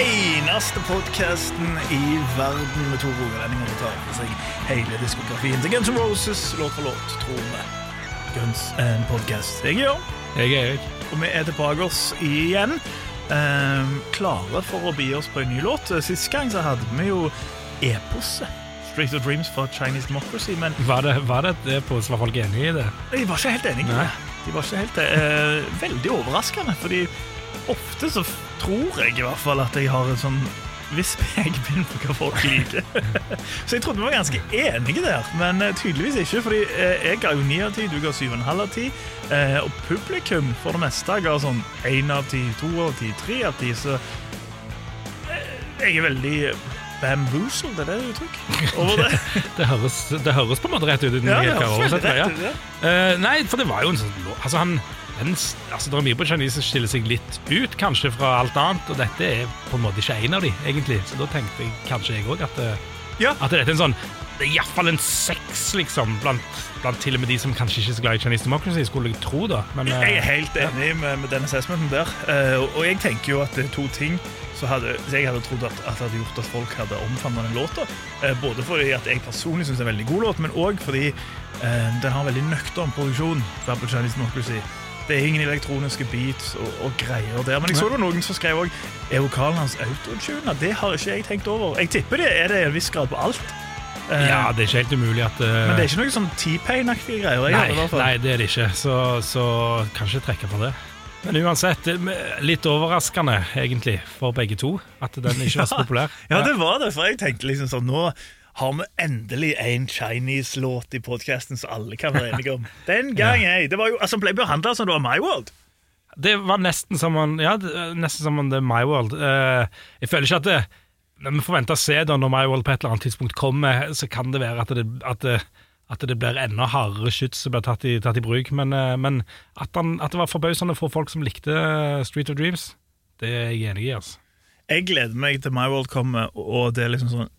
Eneste podkasten i verden med to rogalendinger som tar for seg hele diskografien til Guns N' Roses, låt for låt, tror vi. Guns en podkast. Jeg er Jørn, Jeg er Erik. og vi er tilbake oss igjen. Ehm, klare for å bi oss på en ny låt. Sist gang så hadde vi jo eposet. Street of Dreams for Chinese Democracy, men Var det, var det et epos? Var folk enige i det? De var ikke helt enige. Nei. De var ikke helt. Eh, veldig overraskende, fordi ofte så tror jeg i hvert fall at jeg har en sånn viss pekepinn på hva folk liker. så jeg trodde vi var ganske enige der, men eh, tydeligvis ikke. fordi eh, jeg ga jo ni av ti, du ga syv og en halv av ti. Eh, og publikum for det meste ga sånn én av ti, to av ti, tre av ti. Så jeg er veldig bamboozled, er det et uttrykk? Over det. Det høres, det høres på en måte rett ut. Ja, det høres veldig rett ut, ja. Eh, nei, for det var jo en sånn Altså, han den, altså, Det er mye på Chinese som skiller seg litt ut, kanskje, fra alt annet, og dette er på en måte ikke en av de, egentlig. Så da tenkte jeg kanskje jeg òg at, Ja. at dette er en sånn Det er iallfall en seks, liksom, blant, blant til og med de som kanskje ikke er så glad i Chinese Democracy, skulle jeg tro, da. Men eh, Jeg er helt enig med, med den assessmenten der. uh, og- og jeg tenker jo at det er to ting så hadde, så jeg hadde trodd at, at det hadde gjort at folk hadde omfavnet den låta. Uh, både fordi at jeg personlig syns det er en veldig god låt, men òg fordi uh, den har veldig nøktern produksjon. for Chinese Democracy. Det er ingen elektroniske beats og, og greier der. Men jeg så det var noen som skrev òg Er vokalen hans autotuna? Det har ikke jeg tenkt over. Jeg tipper det er det i en viss grad på alt. Eh, ja, det er ikke helt umulig at uh, Men det er ikke noe sånn T-Pain-aktige greier. Nei, fall. nei, det er det ikke. Så, så kanskje trekke på det. Men uansett, eh, litt overraskende egentlig for begge to at den ikke var så populær. Ja, det var det, for jeg tenkte liksom sånn Nå har vi endelig en Chinese-låt i podkasten som alle kan være enige om. Den gang, jeg. Det var jo, altså ble behandla som det var My World. Det var nesten som om Ja, det, nesten som om det er My World. Uh, jeg føler ikke at det når Vi får vente og se da når My World på et eller annet tidspunkt kommer, så kan det være at det, at det, at det blir enda hardere skyts som blir tatt i, tatt i bruk. Men, eh, men at, han, at det var forbausende for folk som likte Street of Dreams, det er jeg enig i. altså. Jeg gleder meg til My World kommer, og det er liksom sånn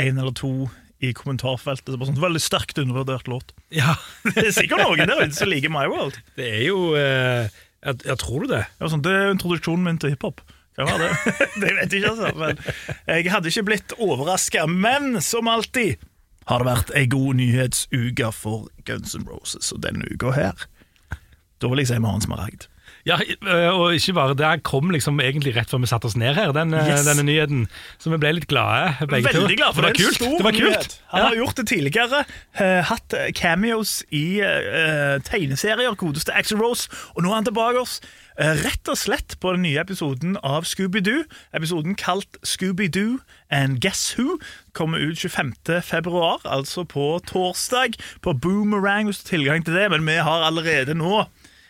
én eller to i kommentarfeltet. Er bare sånn Veldig sterkt undervurdert låt. Ja, Det er sikkert noen der ute som liker My World. Det er jo uh, jeg, jeg tror du det? Var sånn, det er introduksjonen min til hiphop. Kan være det. det vet jeg ikke, altså. Men jeg hadde ikke blitt overraska. Men som alltid har det vært ei god nyhetsuke for Guns N' Roses, og denne uka her Da vil jeg si vi har en smaragd. Ja, og ikke bare det. Kom liksom egentlig rett før vi satte oss ned her, den, Yes. denne nyheten. Så vi ble litt glade, begge to. Veldig glad for det. det. var kult. Det var kult. Han Ja. har gjort det tidligere. hatt cameos i uh, tegneserier, godeste Axel Rose, og nå er han tilbake oss. rett og slett på den nye episoden av Scooby-Doo. Episoden kalt Scooby-Doo and Guess Who kommer ut 25. februar, altså på torsdag, på Boomerang, hvis du har tilgang til det. Men vi har allerede nå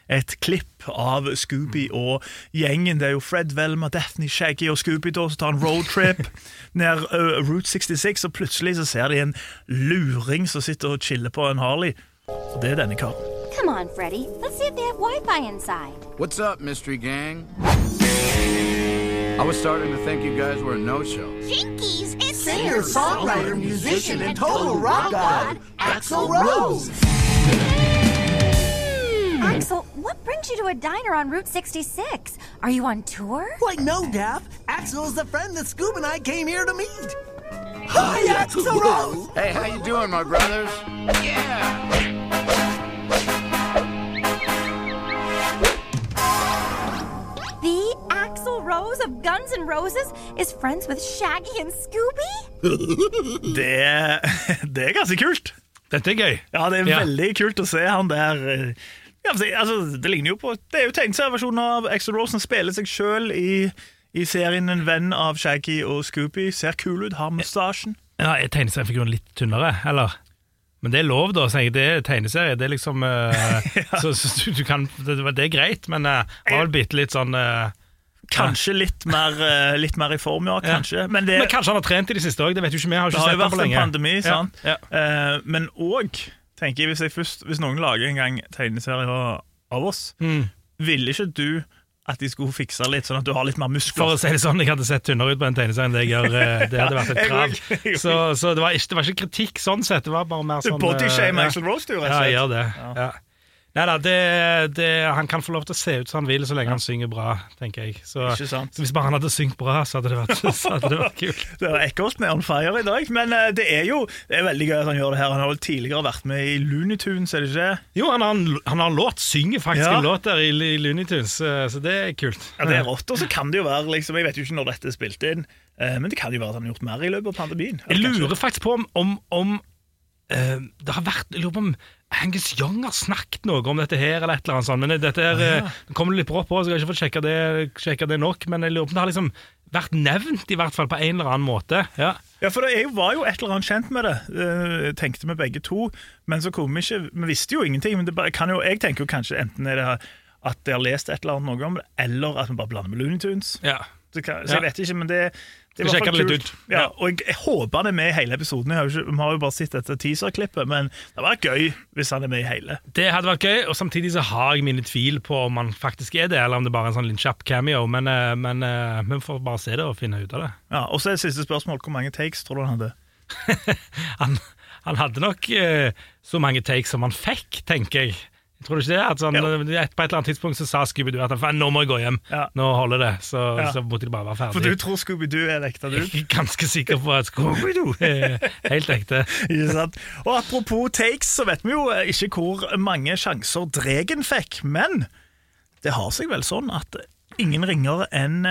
et klipp av Scooby og gjengen. Det er jo Fred Velma, Daphne, Shaggy og Scooby da, som tar en roadtrip ned uh, Route 66, og plutselig så ser de en luring som sitter og chiller på en Harley. Og det er denne karen. Come on, Freddy. Let's see if they have Wi-Fi inside. What's up, Mystery Gang? I was starting to think you guys were a no-show. Jinkies, it's Singer, songwriter, musician, and total rock god, Axel Rose. Axel, what brings you to a diner on Route 66? Are you on tour? Why, no, Daff. Axl is the friend that Scoob and I came here to meet. Hi, Axel Rose. Hey, how you doing, my brothers? Yeah! The Axel Rose of Guns N' Roses is friends with Shaggy and Scooby? Det er, det er ganske kult. Dette er gøy. Ja, det er Ja. veldig kult å se han der. Eh, Ja, altså, det ligner jo på Det er jo tegneserieversjonen av Axel Rosen spiller seg sjøl i, i serien En venn av Shaggy og Scooby. Ser kul ut, har mustasjen. Ja, Er tegneseriefiguren litt tynnere, eller? Men det er lov, da. Så jeg, det er tegneserie. Det er liksom eh, Så, så du, du kan det, det er greit, men uh, var vel bitte litt sånn uh, Kanskje litt mer, eh, litt mer i form, ja. Kanskje. Men det, Men kanskje han har trent i det siste òg. Det vet jo ikke vi. Har ikke det har sett jo vært en pandemi, sant? Ja. Eh, men òg tenker jeg, hvis, jeg først, hvis noen lager en gang tegneserier av oss, Mm. ville ikke du at de skulle fikse litt, sånn at du har litt mer muskler? For å si det sånn, jeg hadde sett tynnere ut på den tegneserien det jeg gjør. eh, Det hadde vært et krav. Så, så det, var ikke, det var ikke kritikk sånn sett, det var bare mer sånn bodyshamer uh, Axel Rose, du, rett og Ja, jeg gjør det. Ja. Nei da, det, det, han kan få lov til å se ut som han vil, så lenge han synger bra, tenker jeg. Så, så hvis bare han hadde syngt bra, så hadde det vært, så hadde det vært kult. Det er Eckholt med On Fire i dag, men eh, det er jo det er veldig gøy at han gjør det her. Han har vel tidligere vært med i Looney Tunes, er det ikke? Jo, han har han har låt, synger faktisk Ja. en låt der i, i Looney Tunes, eh, så det er kult. Ja, det er rått. Og så kan det jo være, liksom, jeg vet jo ikke når dette er spilt inn, eh, men det kan jo være at han har gjort mer i løpet av pandemien. Jeg lurer faktisk på om, om, om uh, det har vært Jeg lurer på om Angus Young har snakket noe om dette her, eller et eller annet sånt. Men dette her, Kommer det litt brått på, så jeg har ikke fått sjekka det, det nok. Men jeg lurer på om det har liksom vært nevnt, i hvert fall på en eller annen måte. Ja. Ja, for det er var jo et eller annet kjent med det, eh, tenkte vi begge to. Men så kom vi ikke Vi visste jo ingenting. Men det bare, kan jo, jeg tenker jo kanskje enten er det at jeg har lest et eller annet noe om det, eller at vi bare blander med Looney Tunes. ja. Så, kan, så Ja. jeg vet ikke, men det, er Skal sjekke det litt ut. Ja, og jeg, jeg håper han er med i hele episoden. Har ikke, vi har jo bare sett dette teaser-klippet, men det hadde vært gøy hvis han er med i hele. Det hadde vært gøy, og samtidig så har jeg mine tvil på om han faktisk er det, eller om det bare er en sånn kjapp cameo. Men, eh, men eh, vi får bare se det og finne ut av det. Ja, og så er det siste spørsmål. Hvor mange takes tror du han hadde? Han, han hadde nok uh, så mange takes som han fikk, tenker jeg. Tror du ikke det? At sånn, Ja. et, på et eller annet tidspunkt så sa Scooby-Doo at nå må jeg gå hjem. Ja. Nå holder det. Så, Ja. så måtte de bare være For du tror Scooby-Doo er ekte du? Jeg er ganske sikker på at Scooby-Doo er helt ekte. Og apropos takes, så vet vi jo eh, ikke hvor mange sjanser Dregen fikk, men det har seg vel sånn at ingen ringer enn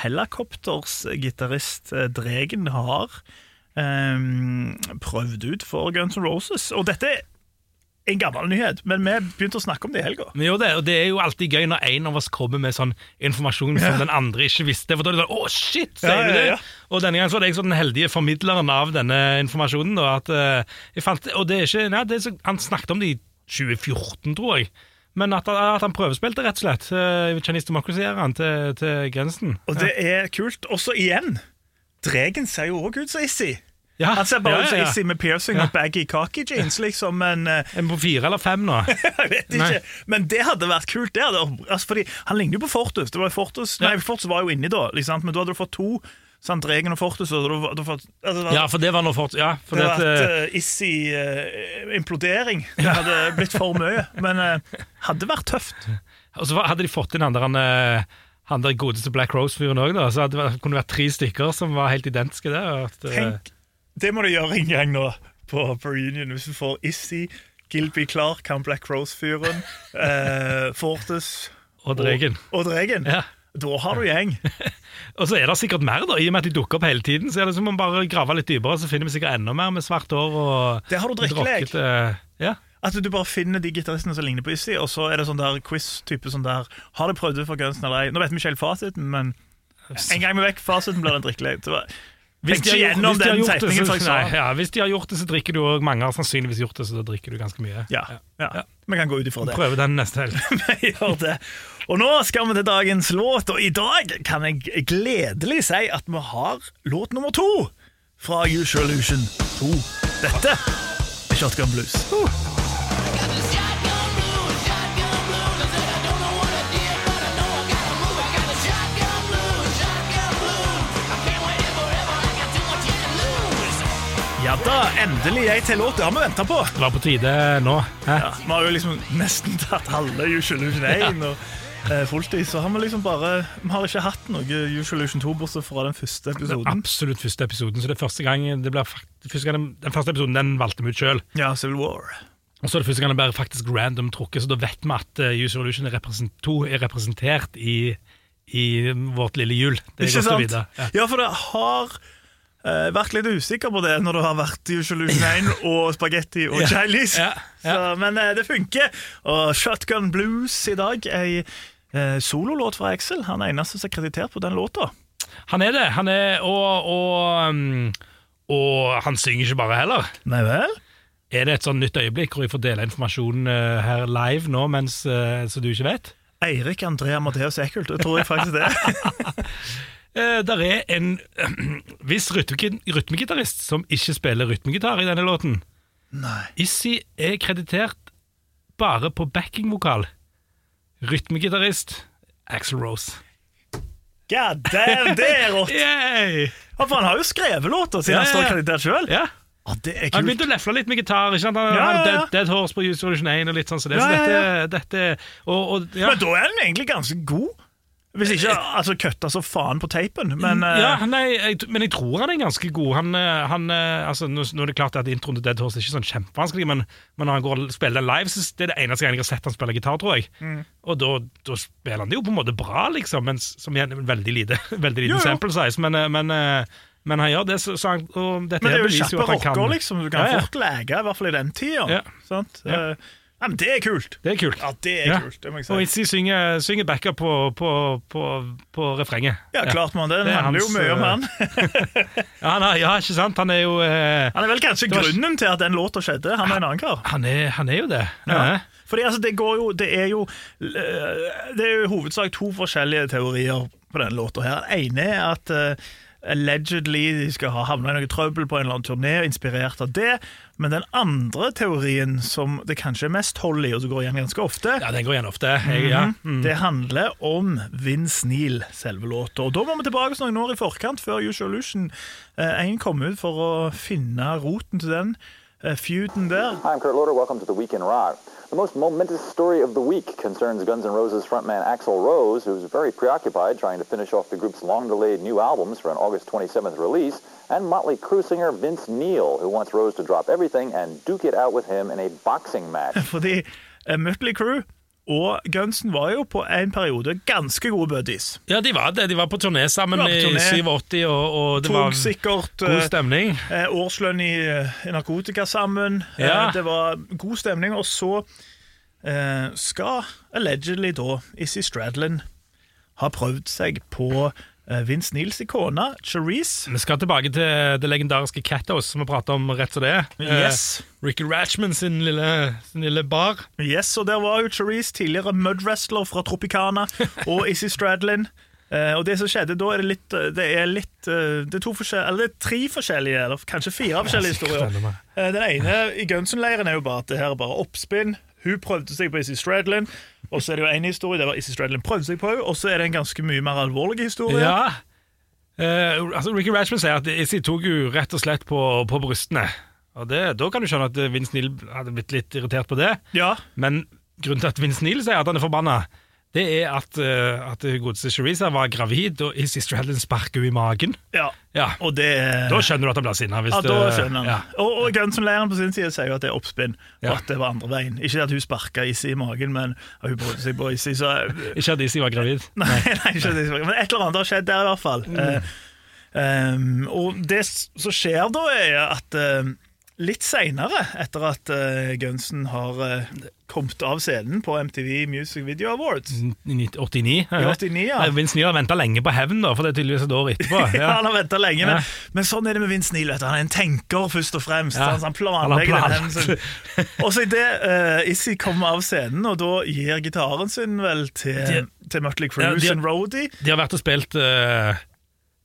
Helikopters gitarist eh, Dregen har um, prøvd ut for Guns N' Roses. Og dette en gammel nyhet, men vi begynte å snakke om det i helga. Vi jo det, og det er jo alltid gøy når en av oss kommer med sånn informasjon som den andre ikke visste. For da er det sånn, å shit, sier Ja, du det? ja. Og denne gangen så var det jeg sånn den heldige formidleren av denne informasjonen. Da, at, uh, fant, og det er ikke, nei, det er så, Han snakket om det i 2014, tror jeg. Men at, at han prøvespilte, rett og slett. Uh, Chinese Democracy-æraen til, til grensen. Og det er kult. Også igjen, Dregen ser jo òg ut som Issy. Ja, Han ser bare ut som. Issy med piercing og baggy cocky jeans, liksom, men uh, En på fire eller fem nå. Jeg vet ikke, Nei. men det hadde vært kult. Det hadde, altså, fordi Han ligner jo på Fortus. Det var Fortus. Nei, Fortus var jo inni da, liksom, men da hadde du fått to. Sant, Regen og Fortus. Og du, du fått, altså, Ja, for det var nå Fortus Ja, det hadde vært eh, uh, Issy-implodering. det hadde blitt for mye. Men uh, hadde vært tøft. Og så hadde de fått inn han der, han, eh, der godeste Black Rose-fyren òg, så hadde det vært- kunne tre stykker som var helt identiske. der. at, eh, Tenk, Det må du gjøre en gang nå på, på reunion. Hvis du får Issy, Gilby Clark, han Black Rose-fyren, eh, Fortes og Dregen. og, og Dregen. Ja. Da har du gjeng. Og så er det sikkert mer, da, i og med at de dukker opp hele tiden. Så er det som om man bare graver litt dypere, så finner vi sikkert enda mer med svart hår og Det har du drikkelek. drokkete- Ja. At du bare finner de gitaristene som ligner på Issy, og så er det sånn der quiz-type sånn der Har de prøvd det for Guns ei? Nå vet vi ikke helt fasiten, men en gang vi vekk fasiten, blir det en drikkelek. Hvis de, har ikke gjort, hvis, de gjort det, så, nei, ja, hvis de har gjort det, så drikker du òg. Mange har sannsynligvis gjort det, så da drikker du ganske mye. Ja, ja. Vi kan gå ut ifra det. Prøve den neste helg. Vi gjør det. Og nå skal vi til dagens låt, og i dag kan jeg gledelig si at vi har låt nummer to fra Usual Illusion 2. Dette er Shotgun Blues. Ja da, endelig ei til låt. Det har vi venta på. Det var på tide nå. Ja, vi har jo liksom nesten tatt halve Usualution Illusion 1 og eh, fulltid, så har vi liksom bare Vi har ikke hatt noe Usualution Illusion 2 bortsett fra den første episoden. Den absolutt første episoden. Så det er første gang, det blir første gang den, den første episoden den valgte vi ut sjøl. Ja, Civil War. Og så er det første gang det blir faktisk random trukket, så da vet vi at uh, Usualution er represent 2 er representert i, i vårt lille hjul. Det er Ikke godt å sant? vite. Ja. Ja, for det har eh, vært litt usikker på det når det har vært Usual Illusion 1 og spagetti og Chilis. ja, ja. Men uh, det funker. Og Shotgun Blues i dag, ei uh, sololåt fra Axel. Han er eneste som er kreditert på den låta. Han er det. Han er, og, og, um, og han synger ikke bare heller. Nei vel? Er det et sånn nytt øyeblikk hvor jeg får dele informasjon her live nå, mens, så du ikke vet? Eirik André Amadeus det tror jeg faktisk det Uh, der er en viss rytmegi- rytmegitarist som ikke spiller rytmegitar i denne låten. Nei. Issy er kreditert bare på backingvokal. Rytmegitarist Axel Rose. God damn, det er rått! Ja, for han har jo skrevet låter siden han står kreditert sjøl. Ja, er Han begynte å lefle litt med gitar. Ikke sant? Han Ja, ja, ja. Dead, Dead Horse på Use Solution 1 og litt sånn Så det. Så ja, dette, dette og, og, ja. Men da er han egentlig ganske god. Hvis ikke altså køtta så faen på teipen, men eh, ja, nei, jeg, men jeg tror han er ganske god. Han, eh, han, eh, altså, nå, nå er det klart at Introen til Dead Horse er ikke sånn kjempevanskelig, men, men når han går og spiller den live, så det er det eneste gang jeg har sett han spille gitar, tror jeg. Mm. Og da, da spiller han det jo på en måte bra, liksom, men som igjen veldig lite veldig liten Jo, jo. sample size. Men, eh, men, eh, men han gjør det, så, så han, og dette Men det er jo kjappe rocker, liksom. Du kan Ja, ja. fort lege, i hvert fall i den tida. Ja. Sant? Ja. Eh, Nei, men det er kult. Det er kult. Ja, det er Ja. kult, det må jeg si. Og. Itzy synger, synger backup på, på, på, på refrenget. Ja, klart man det. Det er handler jo mye om eh, han. Ja, han er, ja, ikke sant? Han er jo eh, Han er vel kanskje var- grunnen til at den låta skjedde. Han er en annen kar. han, er, han er jo det. Ja. Ja. Fordi altså, det går jo Det er jo eh, Det er jo i hovedsak to forskjellige teorier på denne låta her. Den ene er at eh, allegedly de skal ha havna i noe trøbbel på en eller annen turné, inspirert av det. Men den andre teorien, som det kanskje er mest hold i, og som går igjen ganske ofte, ja, den går igjen ofte. Jeg, ja. Mm. det handler om Vince Neil, selve låta. Og da må vi tilbake noen år i forkant, før Usual Illusion 1 kom ut, for å finne roten til den eh, feuden der. Hi, I'm Kurt Loder. Welcome to the Week in Rock. The most momentous story of the week concerns Guns N' Roses frontman Axl Rose, who's very preoccupied trying to finish off the group's long-delayed new albums for an August 27th release, and Motley Crue singer Vince Neil, who wants Rose to drop everything and duke it out with him in a boxing match. Fordi uh, Mötley Crüe og Gunsen var jo på en periode ganske gode buddies. ja, de var det. De var på turné sammen på i turné. 87, og, og det var sikkert god eh, stemning. eh, årslønn i, eh, i narkotika sammen. Ja. Eh, det var god stemning, og så eh, skal allegedly da Issy Stradlin ha prøvd seg på eh, Vince Neils kone, Cherise. Vi skal tilbake til det legendariske Cathouse, som vi pratet om rett som det er. Yes. Uh, Ricky Ratchman sin lille, sin lille bar. Yes, og der var jo Cherise tidligere mudwrestler fra Tropicana, og Issy Stradlin. Uh, og det som skjedde da, er det litt eh, Det er litt uh, Det er eller det er tre forskjellige, eller kanskje fire forskjellige historier. Eh, den ene i Gunson-leiren er jo bare at det her er bare oppspinn. Hun prøvde seg på Issy Stradlin, og så er det jo en historie det var Issy Stradlin prøvde seg på og så er det en ganske mye mer alvorlig historie. Ja. Eh, altså Ricky Ratchman sier at Issy tok jo rett og slett på, på brystene. Og det, Da kan du skjønne at Vince Neil hadde blitt litt irritert på det. Ja, Men grunnen til at Vince Neil sier at han er forbanna, det er at, uh, at godeste Sharisa var gravid, og Izzy Stradlin sparker henne i magen. ja. Ja, Og det Da skjønner du at han blir sinna. ja, da skjønner han. Ja. Og, og Gunson-leiren på sin side sier jo at det er oppspinn, og Ja. at det var andre veien. Ikke at hun sparka Izzy i magen, men at hun brydde seg på Izzy. Så Ikke at Izzy var gravid. Nei, nei ikke at Izzy var gravid. men et eller annet har skjedd der i hvert fall. Mm. Uh, um, og det som skjer da, er at eh, litt seinere, etter at uh, Gunsen har uh, kommet av scenen på MTV Music Video Awards I 89. I 89, ja. Vince Neil har venta lenge på hevn, da, for det er tydeligvis et år etterpå. ja. Han har ventet lenge, men, Ja. men sånn er det med Vince Neil. Han er en tenker, først og fremst. Ja. Han, han Han planlegger den planlagt. Og så idet uh, Issy kommer av scenen, og da gir gitaren sin vel til, De- til Mutley Cruise og roadie. De har vært og spilt eh,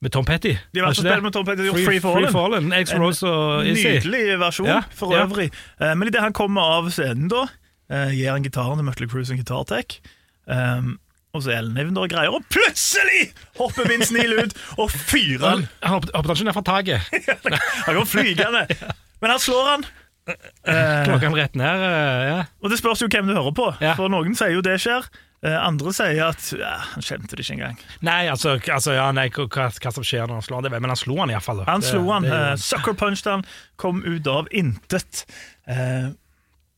med Tom Petty. De har vært og spilt med Tom Petty, Free, Free Fallen. Free Fallen. X Rose og Izzy. Nydelig versjon Ja, for ja. øvrig. Eh, men idet han kommer av scenen, da, eh, gir han gitaren til Mötley Cruise en gitartek. Um, og så Eivendor og greier, og plutselig hopper Vince Neil ut og fyrer han. Han hoppet hoppet han ikke ned fra taket. Han går flygende. Men her slår han. Klokker han rett ned. eh, ja. og det spørs jo hvem du hører på. Ja. For noen sier jo det skjer. Eh, andre sier at ja, han kjente det ikke engang. Nei, altså, altså ja, nei, hva, hva som skjer når han slår han, men han slo han iallfall. Han slo han. Det... Sucker punched han, kom ut av intet. Eh,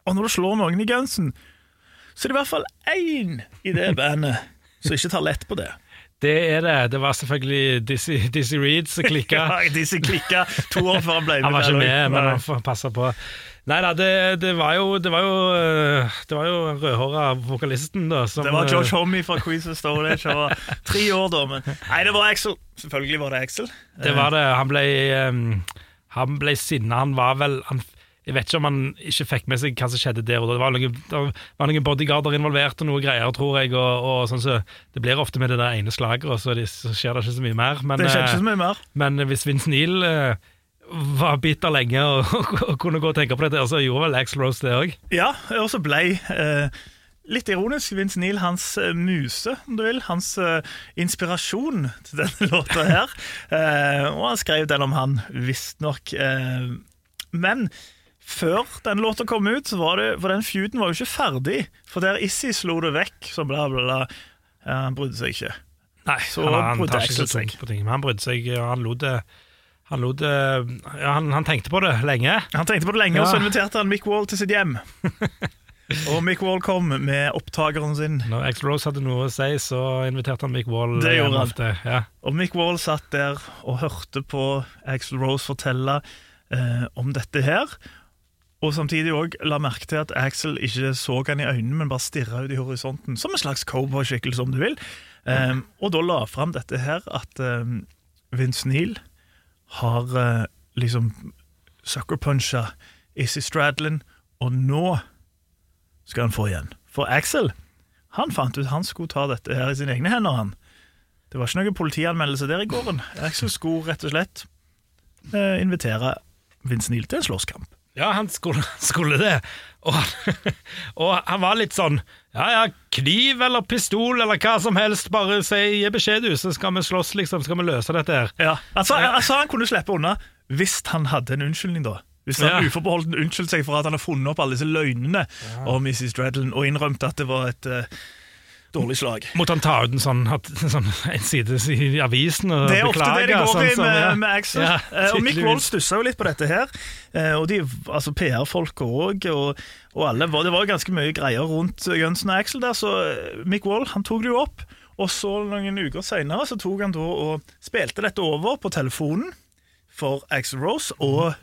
og når du slår noen i gunsen, så er det i hvert fall én i det bandet som ikke tar lett på det. Det er det. Det var selvfølgelig Dizzy, Dizzie Reed som klikka. Ja, Dizzy klikka to år før han ble med. Han var ikke med, men han får passe på. Nei da, det, det var jo Det var jo, det var jo rødhåra vokalisten, da. Som, Det var George øh, Homme fra Queens of Stone Age. Han var tre år da, men Nei, det var Axel. Selvfølgelig var det Axel. Det var det. Han ble, han ble sinna. Han var vel han, Jeg vet ikke om han ikke fikk med seg hva som skjedde der og da. Det var noen, det var noen bodyguarder involvert og noe greier, tror jeg. Og, og sånn så Det blir ofte med det der ene slaget, og så, så skjer det ikke så mye mer. Men, Det skjedde ikke så mye mer. Men hvis Vince Neil eh, var bitter lenge og, og kunne gå og tenke på dette, og så gjorde vel Axl Rose det òg. Ja, og så ble eh, Litt ironisk, Vince Neil hans eh, muse, om du vil. Hans eh, inspirasjon til denne låta her. Eh, og han skrev den om han, visstnok. Eh, men før den låta kom ut, så var det For den feuden var jo ikke ferdig. For der Issy slo det vekk, så bla, bla, bla. Ja, han brydde seg ikke. Nei, Så han, han han tar ikke så tenkt på ting, men han brydde seg, og han lot det han, lot ja, han, han tenkte på det lenge. Han tenkte på det lenge, og så inviterte han Mick Wall til sitt hjem. og Mick Wall kom med opptakeren sin. Når Axl Rose hadde noe å si, så inviterte han Mick Wall. Det gjorde han. ofte. Ja. Og Mick Wall satt der og hørte på Axl Rose fortelle eh, om dette her. Og samtidig òg la merke til at Axel ikke så han i øynene, men bare stirra ut i horisonten, som en slags cowboyskikkelse, om du vil. Um, og da la fram dette her at um, Vince Neil har uh, liksom sucker-puncha Issy Stradlin, og nå skal han få igjen. For Axel han fant ut han skulle ta dette her i sine egne hender. han. Det var ikke noen politianmeldelse der i gården. Axel skulle rett og slett uh, invitere Vince Neal til en slåsskamp. Ja, han skulle, skulle det. Og, og han var litt sånn Ja, ja, kniv eller pistol eller hva som helst, bare si gi beskjed, du, så skal vi slåss, liksom. Skal vi løse dette her. Ja, altså, altså Han kunne slippe unna hvis han hadde en unnskyldning, da. Hvis han Ja. uforbeholden unnskyldte seg for at han har funnet opp alle disse løgnene om Mrs. Dreddlen og innrømte at det var et eh, dårlig slag. Måtte han ta ut en sånn, sånn en side i avisen og beklage? Det er ofte det de går sånn i med, ja. med Axel. Ja, Eh, og Mick. Wall stussa jo litt på dette her. eh, Og de, altså PR-folk òg, og, og alle. Det var jo ganske mye greier rundt Gunsen og Axel der, så eh, Mick Wall han tok det jo opp. Og så noen uker seinere så tok han da og spilte dette over på telefonen for Axel Rose og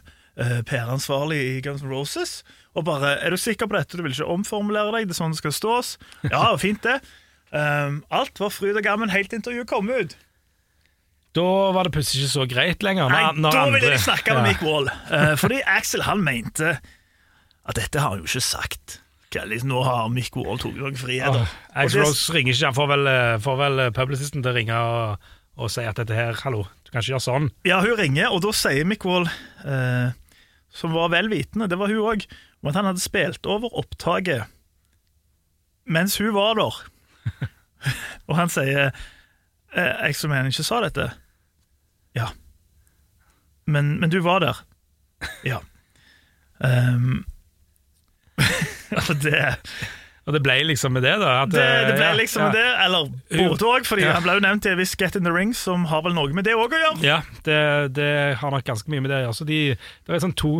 eh, PR-ansvarlig i Guns N' Roses. Og bare 'Er du sikker på dette? Du vil ikke omformulere deg? Det er sånn det skal stås?' Ja, fint det. Um, alt var fryd og gammen helt til intervjuet kom ut. Da var det plutselig ikke så greit lenger. Nei, når- når da ville andre- de snakke med Ja. Mick Wall. Uh, fordi Axel han mente at dette har han jo ikke sagt. Liksom, nå har Mick Wall tatt noen friheter. Og Axl Rose ringer ikke, han får vel, eh, får vel eh, publicisten til å ringe og, og si at dette her, hallo, du kan ikke gjøre sånn. Ja, hun ringer, og da sier Mick Wall, uh, som var vel vitende, det var hun òg, om at han hadde spilt over opptaket mens hun var der. og han sier eh, Jeg som mener ikke sa dette. Ja. Men, men du var der. Ja. Um, altså, det Og det ble liksom med det, da. At, det, det ble ja, liksom ja. det, eller både òg, fordi Ja. han ble jo nevnt i en viss Get in the Ring, som har vel noe med det òg å gjøre. Ja, det, det har nok ganske mye med det å gjøre. Så de, det er sånn to,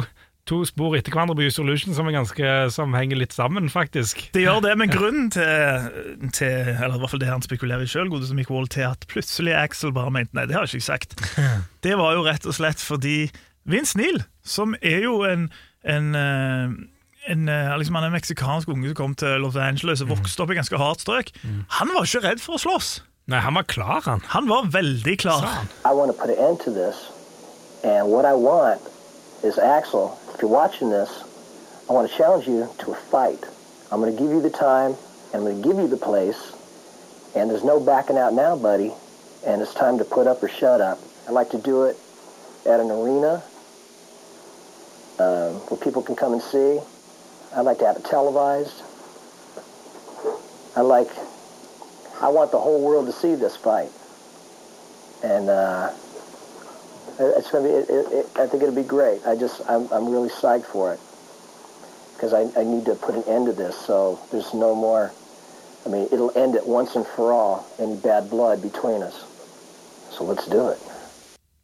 to spor etter hverandre på Solution som, er ganske, som henger litt sammen, faktisk. Det gjør det, men grunnen til, til Eller i hvert fall det han spekulerer i sjøl, Mick Wall, til at plutselig Axel bare mente nei, det har jeg ikke sagt, det var jo rett og slett fordi Vince Neil, som er jo en, en eh, en, eh, liksom han er en meksikansk unge som kom til Los Angeles og vokste opp i ganske hardt strøk. Han var ikke redd for å slåss. Nei, han var klar, han. Han var veldig klar. I want to put an end to this. And what I want is Axel, if you're watching this, I want to challenge you to a fight. I'm going to give you the time, and I'm going to give you the place, and there's no backing out now, buddy. And it's time to put up or shut up. I'd like to do it at an arena um, where people can come and see. I'd like to have it televised. I like, I want the whole world to see this fight and uh, it's gonna be. It, it, it, I think it'll be great. I just, I'm, I'm really psyched for it because I, I need to put an end to this. So there's no more. I mean, it'll end it once and for all. Any bad blood between us. So let's do it.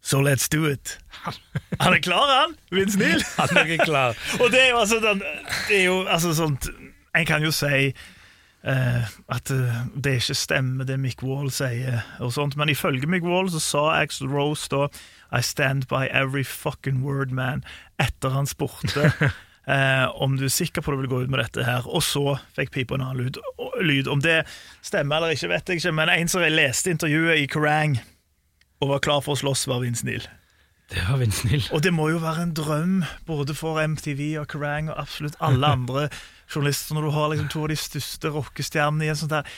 So let's do it. Han er klar, han! Vince Neil. Han er ikke klar. Og det er jo altså den, Det er jo altså sånt En kan jo si eh, at eh, det ikke stemmer, det Mick Wall sier, og sånt, men ifølge Mick Wall så sa Axel Rose da I stand by every fucking word, man, etter han spurte eh, om du er sikker på at du vil gå ut med dette her, og så fikk pipa en annen lyd, lyd. Om det stemmer eller ikke, vet jeg ikke, men en som jeg leste intervjuet i Kerrang og var klar for å slåss, var Vince Neil. Det var Vince Neil. Og det må jo være en drøm både for MTV og Kerrang og absolutt alle andre journalister når du har liksom to av de største rockestjernene i en sånn der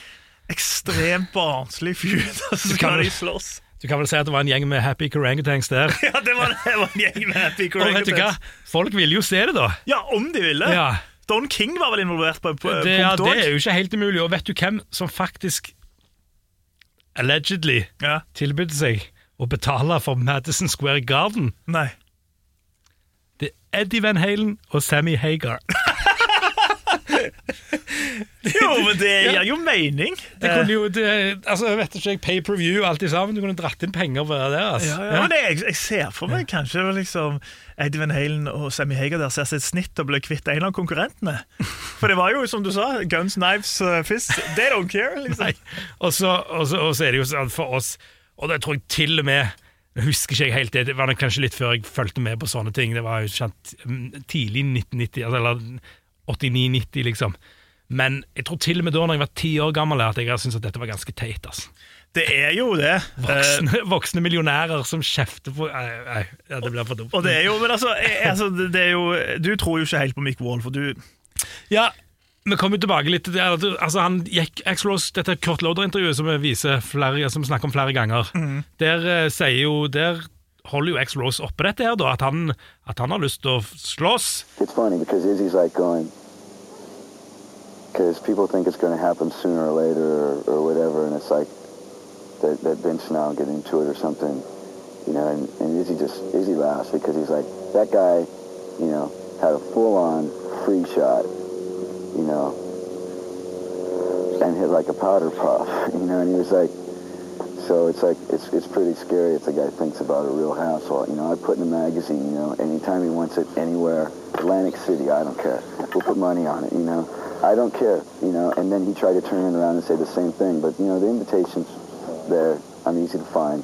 ekstremt barnslig feud, så skal de slåss. Du kan vel si at det var en gjeng med happy orangutangs der. Ja, det var, det var en gjeng med happy Og vet du hva? Folk ville jo se det, da. Ja, om de ville. Ja. Don King var vel involvert på, på Det, ja, det er jo ikke helt umulig. Og vet du hvem som faktisk allegedly Ja. tilbød seg å betale for Madison Square Garden? Nei. Det er Eddie Van Halen og Sammy Hagar. Jo, men det gir jo mening. Det kunne jo, det, altså, vet ikke, Pay per view, alt sammen. Du kunne dratt inn penger på det der. Altså. Ja, ja. Men det, jeg, jeg ser for meg kanskje liksom Eddie Van Halen og Sammy Hager der ser seg et snitt og blir kvitt en av konkurrentene. For det var jo, som du sa, guns, knives, uh, fists. They don't care, liksom. Og så, er det jo sånn for oss, og det tror jeg til og med jeg husker ikke jeg helt det, det var kanskje litt før jeg fulgte med på sånne ting. Det var jo kjent mm, tidlig 1990, altså, eller 89-90, liksom. Men jeg tror til og med da når jeg var ti år gammel, at jeg syntes at dette var ganske teit. altså. Det er jo det. Eh, Voksne, voksne millionærer som kjefter på Nei, nei ja, det blir for dumt. og det er jo, men altså, jeg, altså det, er jo Du tror jo ikke helt på Mick Wall, for du Ja, vi kommer jo tilbake litt til det. Altså, han gikk X-Rose, dette Kurt Loder-intervjuet som vi viser flere, som snakker om flere ganger, der eh, sier jo Der holder jo X-Rose oppe dette her, da, at han, at han har lyst til å slåss. It's funny because people think it's going to happen sooner or later or, or whatever, and it's like that, that Vince now will get into it or something, you know, and, and Izzy just, Izzy laughs because he's like, that guy, you know, had a full-on free shot, you know, and hit like a powder puff, you know, and he was like, so it's like it's it's pretty scary if the guy thinks about a real house. Well, you know, I put in a magazine. You know, anytime he wants it anywhere, Atlantic City, I don't care. We'll put money on it. You know, I don't care. You know, and then he tried to turn it around and say the same thing. But you know, the invitations there, I'm easy to find.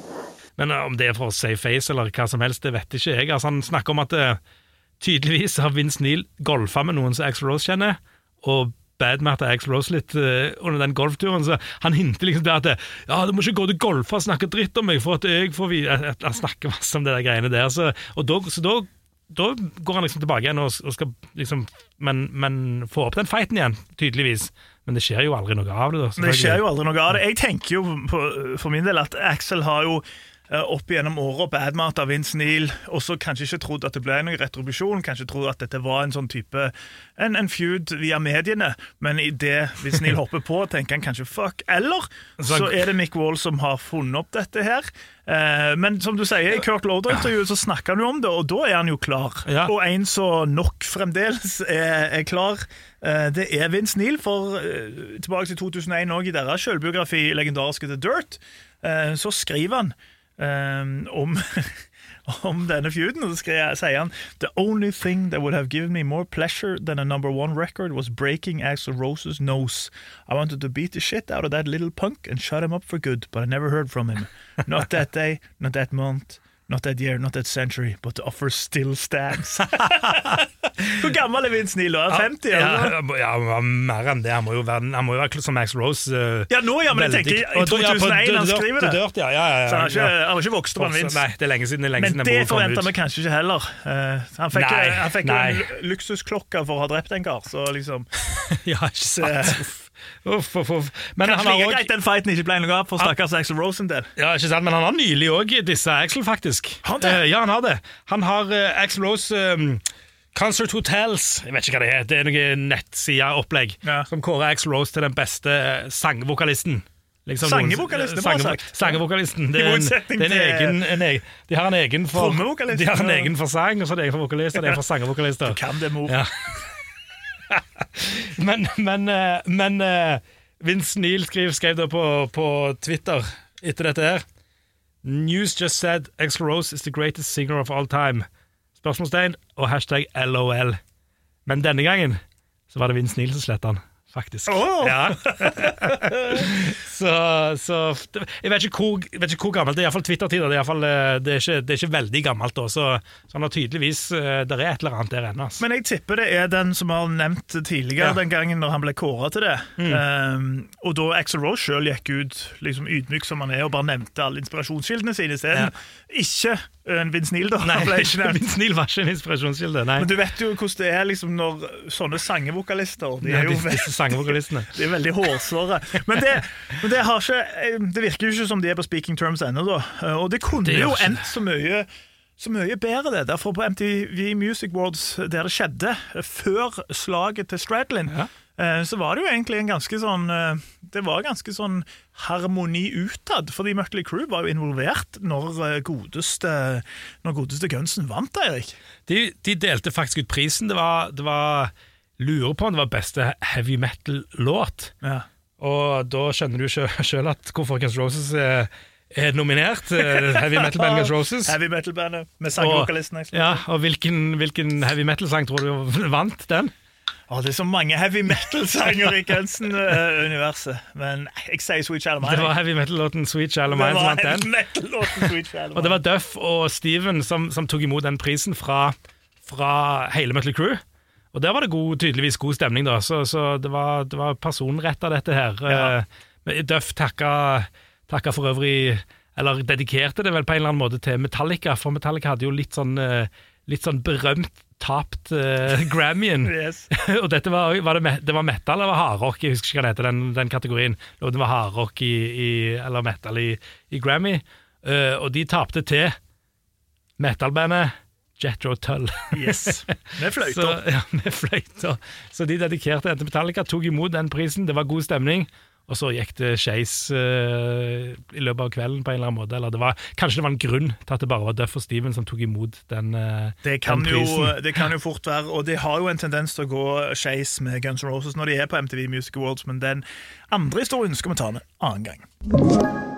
Men eh, om det er for å save face eller hva som helst, det vet ikke jeg. Altså, han snakker om at uh, tydeligvis har Vince Neil golfa med noen som Axl Rose kjenner, og badmatta Axl Rose litt uh, under den golfturen. Så han hinter liksom til at ja, du må ikke gå til golf og snakke dritt om meg, for at jeg får vi eh, Han snakker masse om det der greiene der. Så, og da, så da, da går han liksom tilbake igjen og, og skal liksom men, men få opp den fighten igjen, tydeligvis. Men det skjer jo aldri noe av det. da Det skjer jo aldri noe av det. Jeg tenker jo på, for min del at Axel har jo opp gjennom året badmata Vince Neil, og så kanskje ikke trodd at det ble noen retribusjon, kanskje trodd at dette var en sånn type en, en feud via mediene, men idet Vince Neil hopper på, tenker han kanskje fuck. Eller Så- er det Mick Wall som har funnet opp dette her. Eh, men som du sier, i Kurt Loder-intervjuet så snakker han jo om det, og da er han jo klar. Ja. Og en som nok fremdeles er, er klar, eh, det er Vince Neil. For eh, tilbake til 2001 òg, i deres selvbiografi, legendariske The Dirt, eh, så skriver han eh, om om denne feuden, og så jeg, sier han The only thing that would have given me more pleasure than a number one record was breaking Axel Rose's nose. I wanted to beat the shit out of that little punk and shut him up for good, but I never heard from him. Not that day, not that month, not that year, not that century, but the offer still stands. Hvor gammel er Vince Neil? Er han 50? Ja, ja, ja, mer enn det. Han må jo være, han må jo være som Max Rose. Uh, Ja, nå ja, men jeg tenker i Og da- ja, på 2001 han skriver det. Dørt, ja, ja, ja, Så han har ikke, han ikke vokst opp han Vince. Nei, det er lenge siden, det er lenge Men siden det forventer vi kanskje ikke heller. Uh, han fikk, Nei, han fikk jo en lu- luksusklokke for å ha drept en kar, så liksom Ja, ikke sant. Uff, uff, uff. Men Kanskje like greit den fighten ikke ble noe av for stakkars Axel Rose en del. Ja, ikke sant, men han har nylig òg disse Axel, faktisk. Han det? Eh, ja, han har det. Han har uh, Axel Rose um, Concert Hotels, jeg vet ikke hva det er, det er noe nettsideopplegg, Ja. som kårer Axel Rose til den beste eh, sangvokalisten. Liksom Sangevokalisten, sagt. Sangevokalisten. Det er en, det er en egen, en egen, de har en egen for De har en egen for sang, og så er det en for vokalister, og det er en for sangevokalister. Du Kan det, mor. Ja. men men, eh, men eh, Vince Neil skrev, skrev det på, på Twitter etter dette her. News just said Axl Rose is the greatest singer of all time. Spørsmålstegn og hashtag LOL. Men denne gangen så var det Vince Neil som sletta han, faktisk. Oh! Ja. så, så Jeg vet hvor, jeg vet ikke hvor gammelt det er. Iallfall Twitter-tida. Det, eh, det, det er ikke veldig gammelt, da, så, så han har tydeligvis eh, Det er et eller annet der ennå. altså. Men jeg tipper det er den som har nevnt tidligere, Ja. den gangen når han ble kåra til det. Um, og da Axel Rose sjøl gikk ut, liksom ydmyk som han er, og bare nevnte alle inspirasjonskildene sine isteden. Ikke en Vince Neil, da. Nei. Vince Neil var ikke en inspirasjonskilde. Nei. Men du vet jo hvordan det er liksom når sånne sangevokalister De er jo disse sangvokalistene. De er veldig hårsåre. Men, det, men det, har ikke, det virker jo ikke som de er på speaking terms ennå, da. Og det kunne Det jo endt så mye så mye bedre det. Derfor på MTV Music Awards, der det skjedde, før slaget til Stradlin, Ja. eh, så var det jo egentlig en ganske sånn eh, Det var ganske sånn harmoni utad, fordi Mutley Crew var jo involvert når eh, godeste, når godeste Gunsen vant, Eirik. De, de delte faktisk ut prisen. Det var, det var Lurer på om det var beste heavy metal-låt. Ja. Og da skjønner du sjøl at hvorfor Guns Roses er, er nominert. eh, Heavy metal band Guns Roses. Heavy metal-bandet med sangvokalisten. ja, og hvilken, hvilken heavy metal-sang tror du vant den? Å, det er så mange heavy metal-sanger i Gunsen-universet. Men jeg sier Sweet Child of Mine. Det var heavy metal-låten Sweet Child of Mine som vant den. Sweet Og det var Duff og Steven som, som tok imot den prisen fra, fra hele Metal Crew. Og der var det god, tydeligvis god stemning, da. Så, så det var, det var personretta, dette her. Ja. Eh, Duff takka, takka for øvrig Eller dedikerte det vel på en eller annen måte til Metallica, for Metallica hadde jo litt sånn, eh, litt sånn berømt tapt uh, Grammyen. Yes. og dette var, var det, det var metal eller hardrock, jeg husker ikke hva det heter, den, den kategorien. Det var hardrock eller metal i, i Grammy. uh, og de tapte til metalbandet Jetro Tull. Yes. Med Så, fløyter. ja, med fløyter. Så de dedikerte til Metallica, tok imot den prisen, det var god stemning. Og så gikk det skeis uh, i løpet av kvelden på en eller annen måte. Eller det var, kanskje det var en grunn til at det bare var Duff og Steven som tok imot den, uh, Det kan, den jo, prisen. det kan jo fort være, og det har jo en tendens til å gå skeis med Guns N' Roses når de er på MTV Music Awards, men den andre historien skal vi ta en annen gang.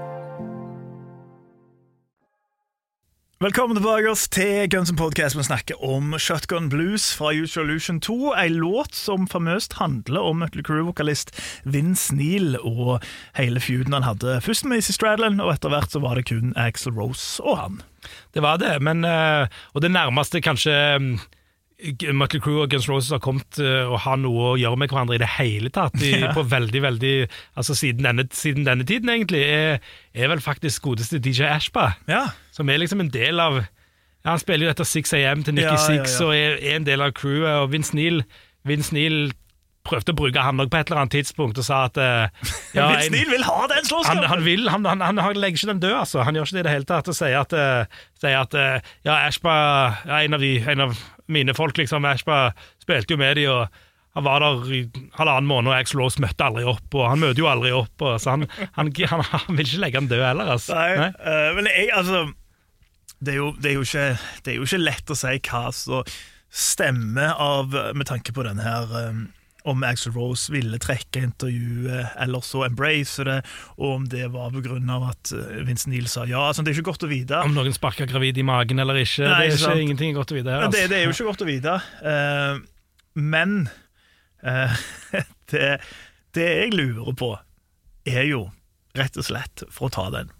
Velkommen tilbake oss til Guns N' Podcast. Vi snakker om Shotgun Blues fra Use Solution Illusion 2. En låt som famøst handler om Mötley Crew-vokalist Vince Neil og hele feuden han hadde. Først med Izzy Stradlin, og etter hvert så var det kun Axel Rose og han. Det var det, men eh, Og det nærmeste kanskje mm, Crew og Guns Roses har kommet og har ha noe å gjøre med hverandre i det hele tatt, i, Ja. på veldig, veldig Altså siden denne, siden denne tiden, egentlig, er, er vel faktisk godeste DJ Ashba, som er liksom en del av ja, Han spiller jo etter 6 AM til Ja, ja, Six ja. og er, er en del av crewet, og Vince Neil, Vince Neil prøvde å bruke han på et eller annet tidspunkt og sa at uh, ja, Neil vil ha den slåsskampen! han, han vil, han, han, han, legger ikke den død, altså. Han gjør ikke det i det hele tatt. Og sier at, uh, sier at uh, ja, Ashba ja, en, av de, en av mine folk, liksom. Ashba spilte jo med de, og han var der i halvannen måned, og Rose møtte aldri opp, og han møter jo aldri opp, og, så han, han, vil ikke legge han død heller, altså. Nei, eh, men jeg, altså det er, jo, det, er ikke, det er jo ikke lett å si hva som stemmer av, med tanke på denne her om Axel Rose ville trekke intervjuet eller så embrace det, og om det var av at eh, Vince Neil sa ja. Altså, det er ikke godt å vite. Om noen sparker gravid i magen eller ikke, Nei, det er ikke ingenting godt å vite her. Men det, Altså. det er jo ikke godt å vite. Uh, men uh, det, det jeg lurer på, er jo rett og slett, for å ta den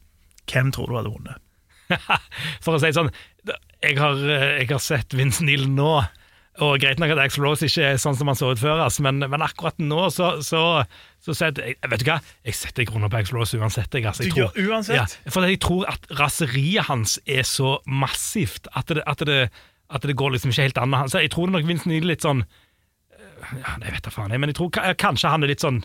Hvem tror du hadde vunnet? For å si det sånn, jeg har, jeg har sett Vince Neil nå, og greit nok at Axel Rose ikke er sånn som han så ut før, altså, men, men akkurat nå så, så, så setter jeg Vet du hva, jeg setter kroner på Axel Rose uansett. Jeg, altså, jeg Du gjør uansett? Ja, for jeg tror at raseriet hans er så massivt at det, at det, at det går liksom ikke helt an. Så jeg tror nok Vince Neal litt sånn ja, Jeg vet da faen, jeg, men jeg tror kanskje han er litt sånn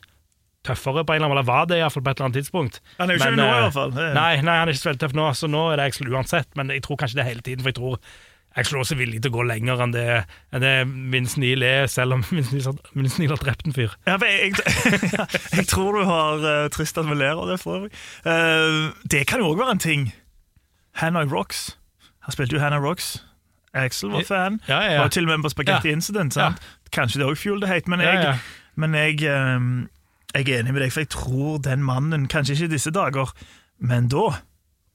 tøffere på en eller annen måte, var det i hvert fall på et eller annet tidspunkt. Han er jo ikke Men, det nå, i eh, hvert fall. Nei, nei, han er ikke så veldig tøff nå, så nå er det Axel uansett, men jeg tror kanskje det hele tiden, for jeg tror Rose er villig til å gå lenger enn det, enn det Vince Neil er, selv om Vince Neil, har- drept en fyr. Ja, jeg, jeg, jeg tror du har uh, Tristan av det, for øvrig. Uh, det kan jo òg være en ting. Hannah Rocks. Han spilte jo Hannah Rocks. Axel var fan. Ja, ja, ja. Var til og med på Spaghetti Ja. Incident. Sant? Kanskje det òg fuel the hate, men jeg. Men jeg, eh, jeg er enig med deg, for jeg tror den mannen, kanskje ikke i disse dager, men da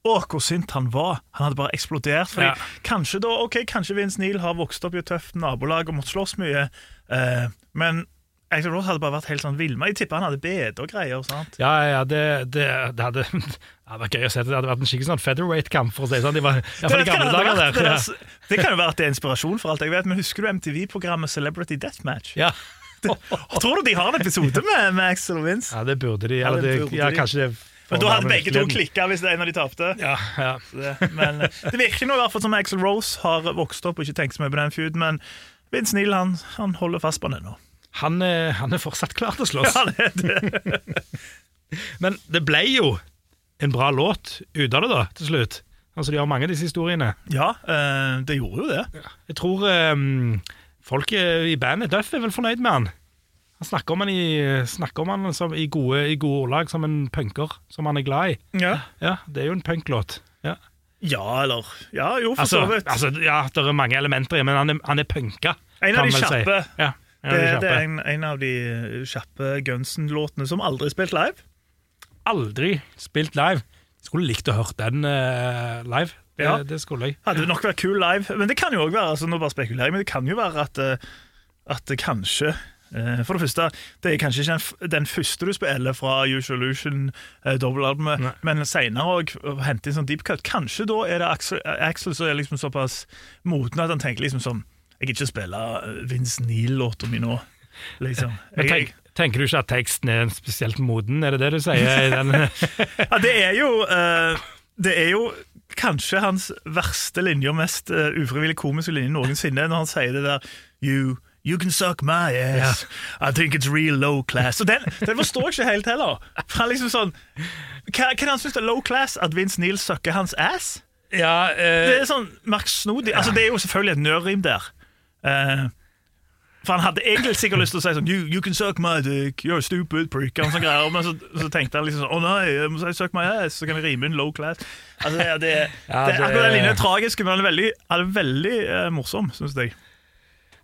å, hvor sint han var. Han hadde bare eksplodert. Fordi Ja. Kanskje da, ok, kanskje Vince Neil har vokst opp i et tøft nabolag og måtte slåss mye, eh, men Axel Rose hadde bare vært helt sånn villmann. Jeg tipper han hadde bed og greier. sant? Ja, ja, det, det, det hadde det hadde vært gøy å se. Det hadde vært en skikkelig sånn featherweight-kamp, for å si det sånn. De var, for de gamle dager der. det, der- det kan jo være at det er inspirasjon, for alt jeg vet. Men husker du MTV-programmet Celebrity Deathmatch? Ja. Tror du de har en episode med, med Axel og Vince? ja, det burde de. Ja, Eller det det, burde ja, de. kanskje det Men da hadde begge to klikka hvis det en av de tapte. Ja, ja. Det, men eh, det virker nå i hvert fall som Axel Rose har vokst opp og ikke tenkt så mye på den feud, men Vince Neil han, han holder fast på den ennå. Han, er- han er fortsatt klar til å slåss. Ja, det, det. Men det ble jo en bra låt ut av det, da, til slutt. Altså, De har mange av disse historiene. Ja, eh, det gjorde jo det. Jeg tror um, folk eh, i bandet Duff er vel fornøyd med han. Han snakker om han i, snakker om han som, i, gode, i gode ordlag som en punker som han er glad i. Ja, Ja, Det er jo en punklåt. Ja. ja eller Ja, jo, for Altså, så vidt. altså, ja, det er mange elementer i, men han er, han er punka. En av de kjappe. si. kjappe. Ja, en av Det, de det er en, en av de kjappe Gunsen-låtene som aldri er spilt live. Aldri spilt live. Skulle likt å hørt den uh, live. Det, Ja. det skulle jeg. Hadde nok vært kul live, men det kan jo også være altså nå bare spekulerer jeg, men det kan jo være at, eh, at kanskje For det første, det er kanskje ikke den, den første du spiller fra Usual Illusion uh, dobbeltalbumet, men senere òg hente inn sånn deep cut. Kanskje da er det Axel, Axel som er liksom såpass moten at han tenker liksom sånn Jeg gidder ikke spille eh, Vince Neil-låta mi nå. Liksom. Jeg, Jeg, tenker du ikke at teksten er spesielt moden? Er det det du sier? i den? Ja, det er jo uh, Det er jo kanskje hans verste linje og mest uh, ufrivillig komiske linje noensinne, når han sier det der You, you can suck my ass. I think it's real low class. Og den, den forstår jeg ikke helt heller. Han liksom sånn Hva hva han syns er low class? At Vince Neil sucker hans ass? ja, uh, Det er sånn merksnodig Altså, det er jo selvfølgelig et nødrim der. Uh, for han hadde egentlig sikkert lyst til å si sånn you, you can suck my dick, you're a stupid prick. Og sånn greier, men så, så tenkte han liksom sånn Å nei, jeg må si suck my ass, så kan jeg rime inn low class. Altså, det, det, Ja, det, det- akkurat den linja er tragisk, men han er veldig, han er veldig uh, morsom, syns jeg.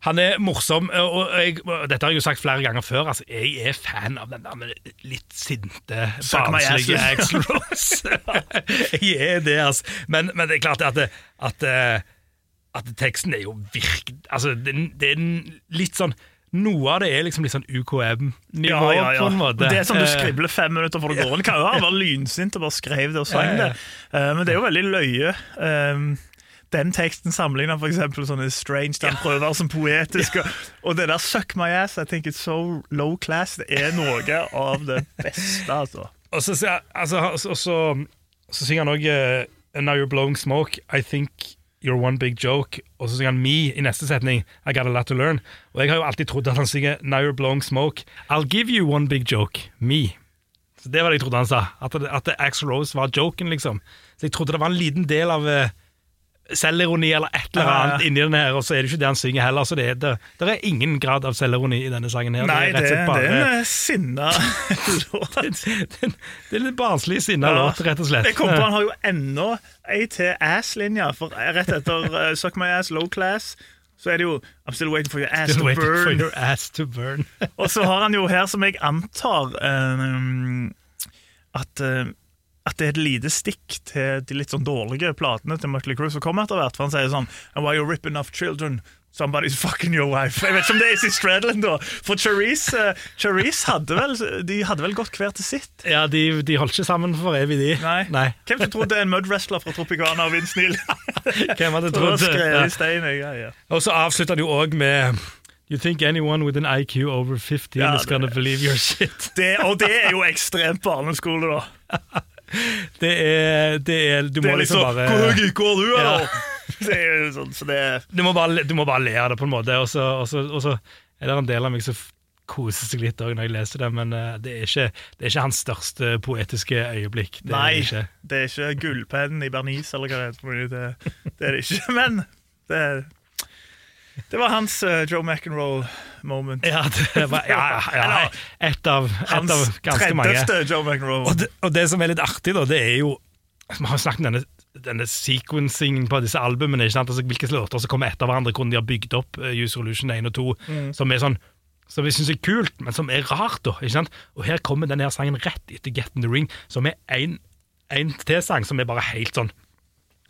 Han er morsom, og jeg, dette har jeg jo sagt flere ganger før. Altså, jeg er fan av den der litt sinte, barnslige Axel Rose. jeg er det, altså. Men, men det er klart at, det, at, eh, at teksten er jo virk... Altså, det, det er litt sånn Noe av det er liksom litt sånn UKM-nivå, på en måte. Det er sånn du Eh, skribler fem minutter for det går an. Kan jo være lynsint og bare skrev det og sang Ja, ja, ja. det. Eh, men det er jo veldig løye. Eh, den teksten sammenligner eksempel sånne Strange, han prøver som sånn poetisk. Og, og det der 'suck my ass', I think it's so low class, det er noe av det beste, altså. Og så, altså, så, så, så synger han òg Now you're blowing smoke, I think you're one big joke. Og så synger han me i neste setning, I got a lot to learn. Og jeg har jo alltid trodd at han synger Now you're blowing smoke, I'll give you one big joke, me. Så Det var det jeg trodde han sa. At, at Axel Rose var joken, liksom. Så jeg trodde det var en liten del av eh, selvironi eller et eller annet ja. inni den her, og så er det ikke det han synger heller. Så det er, det, det er ingen grad av selvironi i denne sangen her. Nei, det er og det er en eh, sinna låt. det, er litt barnslig sinna Ja. låt, rett og slett. Jeg kom på Han har jo ennå ei til ass-linja, for rett etter uh, 'Suck my ass, low class' så er det jo 'I'm still waiting for your ass to burn'. your ass to burn. Og så har han jo her, som jeg antar um, at, uh, at det er et lite stikk til de litt sånn dårlige platene til Mutley Crue som kommer etter hvert. For han sier sånn And why you're ripping off children Somebody's fucking your wife. Jeg vet ikke om det er Izzy Stradlin, da. For Charisse, uh, Charisse hadde vel De hadde vel gått hver til sitt. Ja, de, de holdt ikke sammen for evig, de. Nei. Nei. Hvem som trodde en mud-wrestler fra Tropicana og Vince Neil? Hvem hadde trodd det? ja. Ja, ja. Og så avslutter han jo òg med You think anyone with an IQ over 15 Ja, is gonna believe your shit. Det, og det er jo ekstremt barneskole, da. Det er, det er Du må Det er liksom liksom bare Hvor høy IK har du, Ja. Det er jo sånn, så det er du må, bare, du må bare le av det, på en måte. Og så, er det en del av meg som koser seg litt når jeg leser det, men eh, det er ikke, det er ikke hans største poetiske øyeblikk. Det Nei, Er det det er ikke gullpennen i Bernice, eller hva det heter. Det, er det ikke. Men Det, det var hans uh, Joe McEnroe-moment. Ja, det var ja, ja, ja, et av, et av ganske mange. Hans tredjeste Joe McEnroe. Og det, og det som er litt artig, da, det er jo Vi har snakket om denne, denne sequencingen på disse albumene. ikke sant? Altså, hvilke låter som kommer etter hverandre, hvordan de har bygd opp uh, Use Solution 1 og 2, Mm. som er sånn som vi syns er kult, men som er rart. da, ikke sant? Og her kommer denne her sangen rett etter Get in the Ring, som er en, en T-sang som er bare helt sånn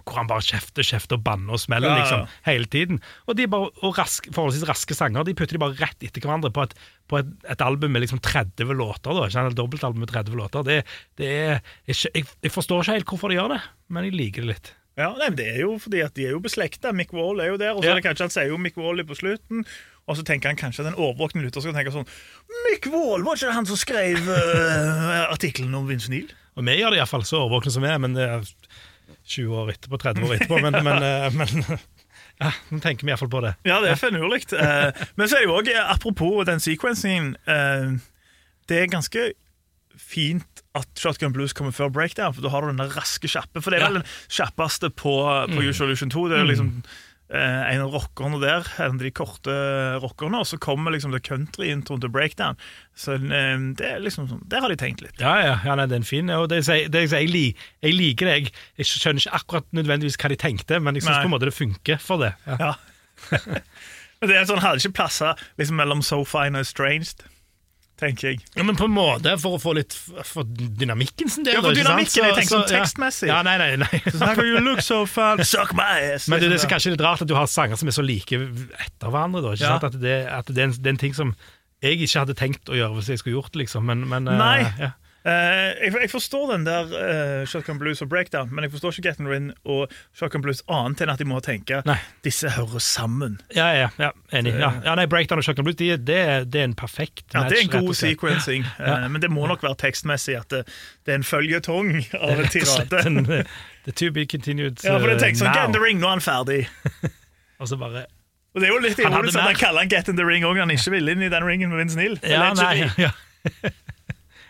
hvor han bare kjefter, kjefter og banner og smeller Ja, liksom, hele tiden. Og de bare, og rask, forholdsvis raske sanger de putter de bare rett etter hverandre på et, på et, et album med liksom 30 låter. da, ikke? Et dobbeltalbum med 30 låter. Det, det er, jeg, jeg, forstår ikke helt hvorfor de gjør det, men jeg liker det litt. Ja, nei, men Det er jo fordi at de er jo beslekta. Mick Wall er jo der. Og så Ja. er det kanskje han sier jo Mick Wall på slutten, og så tenker han kanskje at en overvåkende lytter skal tenke sånn Mick Wall, var ikke det han som skrev uh, artikkelen om Vince Neil? Og vi gjør det iallfall så overvåkne som vi er, men det er 20 år etterpå, 30 år etterpå. Men, men, eh, men ja, nå tenker vi iallfall på det. Ja, det er finurlig. Eh, men så er det jo òg, apropos den sequencingen eh, Det er ganske fint at Shotgun Blues kommer før breakdown, for da har du den raske kjappe. For det er vel den kjappeste på, på Mm. Usual Illusion 2. Det er jo Mm. liksom eh, en av rockerne der, en av de korte rockerne, og så kommer liksom det country-introen til breakdown. Så eh, det er liksom sånn, Der har de tenkt litt. Ja, ja, ja nei, det er fin og det, jeg det, jeg, sier, jeg, jeg liker det. Jeg, jeg skjønner ikke akkurat nødvendigvis hva de tenkte, men jeg syns på en måte det funker for det. Ja. Ja. Men det er sånn, hadde ikke passa liksom, mellom So Fine og Estranged, tenker jeg. Ja, men på en måte for å få litt For dynamikken sin del. Ja, for dynamikken, jeg tenker sånn tekstmessig. Ja, nei, nei, nei. Så you look so fat, suck my ass. Men det, det er liksom. kanskje litt rart at du har sanger som er så like etter hverandre. Da, ikke Ja. sant? At, det, at det, er en, det er en ting som jeg ikke hadde tenkt å gjøre hvis jeg skulle gjort det, liksom. Men, men nei. Nei. ja. Eh, jeg, jeg forstår den der uh, Shotgun Blues og Breakdown, men jeg forstår ikke Get and Rin og Shotgun Blues annet enn at de må tenke disse hører sammen. Ja, ja, ja, enig. Ja. Ja, nei, Breakdown og Shotgun Blues de, det, det er en perfekt Ja. Det er en god sequencing, Ja. uh, men det må nok være tekstmessig at det, det er en føljetong av er en tirade. eh, The to be continued Ja, for det tenker sånn, uh, Get in the ring, nå er han ferdig. Og så bare Og det er jo litt ironisk at han kaller han Get in the ring òg, han ikke vil inn i den ringen med Vince Neil. Ja, nei, ja.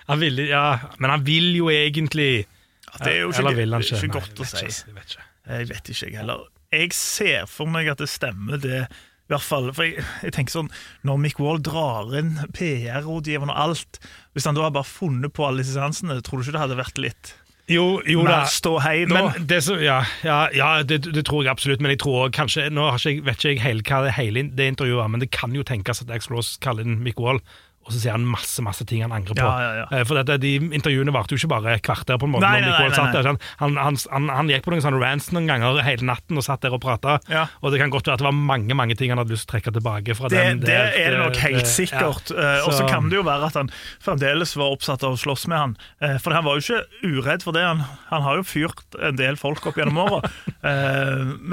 Han vil, ja, men han vil jo egentlig Det er jo ikke, Eller vil han det er ikke? ikke Nei, godt jeg å si. ikke, jeg vet ikke. Jeg heller. Jeg ser for meg at det stemmer, det. I hvert fall, for jeg, jeg tenker sånn, Når Mick Wall drar inn PR-rådgiveren og alt Hvis han da har bare funnet på alle disse seansene, tror du ikke det hadde vært litt Jo, jo da. da. ståhei da? Men det, så, ja, ja, ja det, det tror jeg absolutt, men jeg tror også kanskje Nå har ikke, vet ikke jeg hele hva det hele det intervjuet var, men det kan jo tenkes at Axl Rose kaller inn Mick Wall, og så sier han masse masse ting han angrer på. Ja, ja, ja. Eh, For dette, de intervjuene varte jo ikke bare kvarter, på en måte. Nei, nei, nei, satt der, han, han, han, han gikk på noen sånne rants noen ganger hele natten og satt der og prata. Og det kan godt være at det var mange mange ting han hadde lyst til å trekke tilbake fra det, den. det det er det nok helt sikkert. Eh, Og så kan det jo være at han fremdeles var oppsatt av å slåss med han. Eh, For han var jo ikke uredd for det. Han, han har jo fyrt en del folk opp gjennom åra.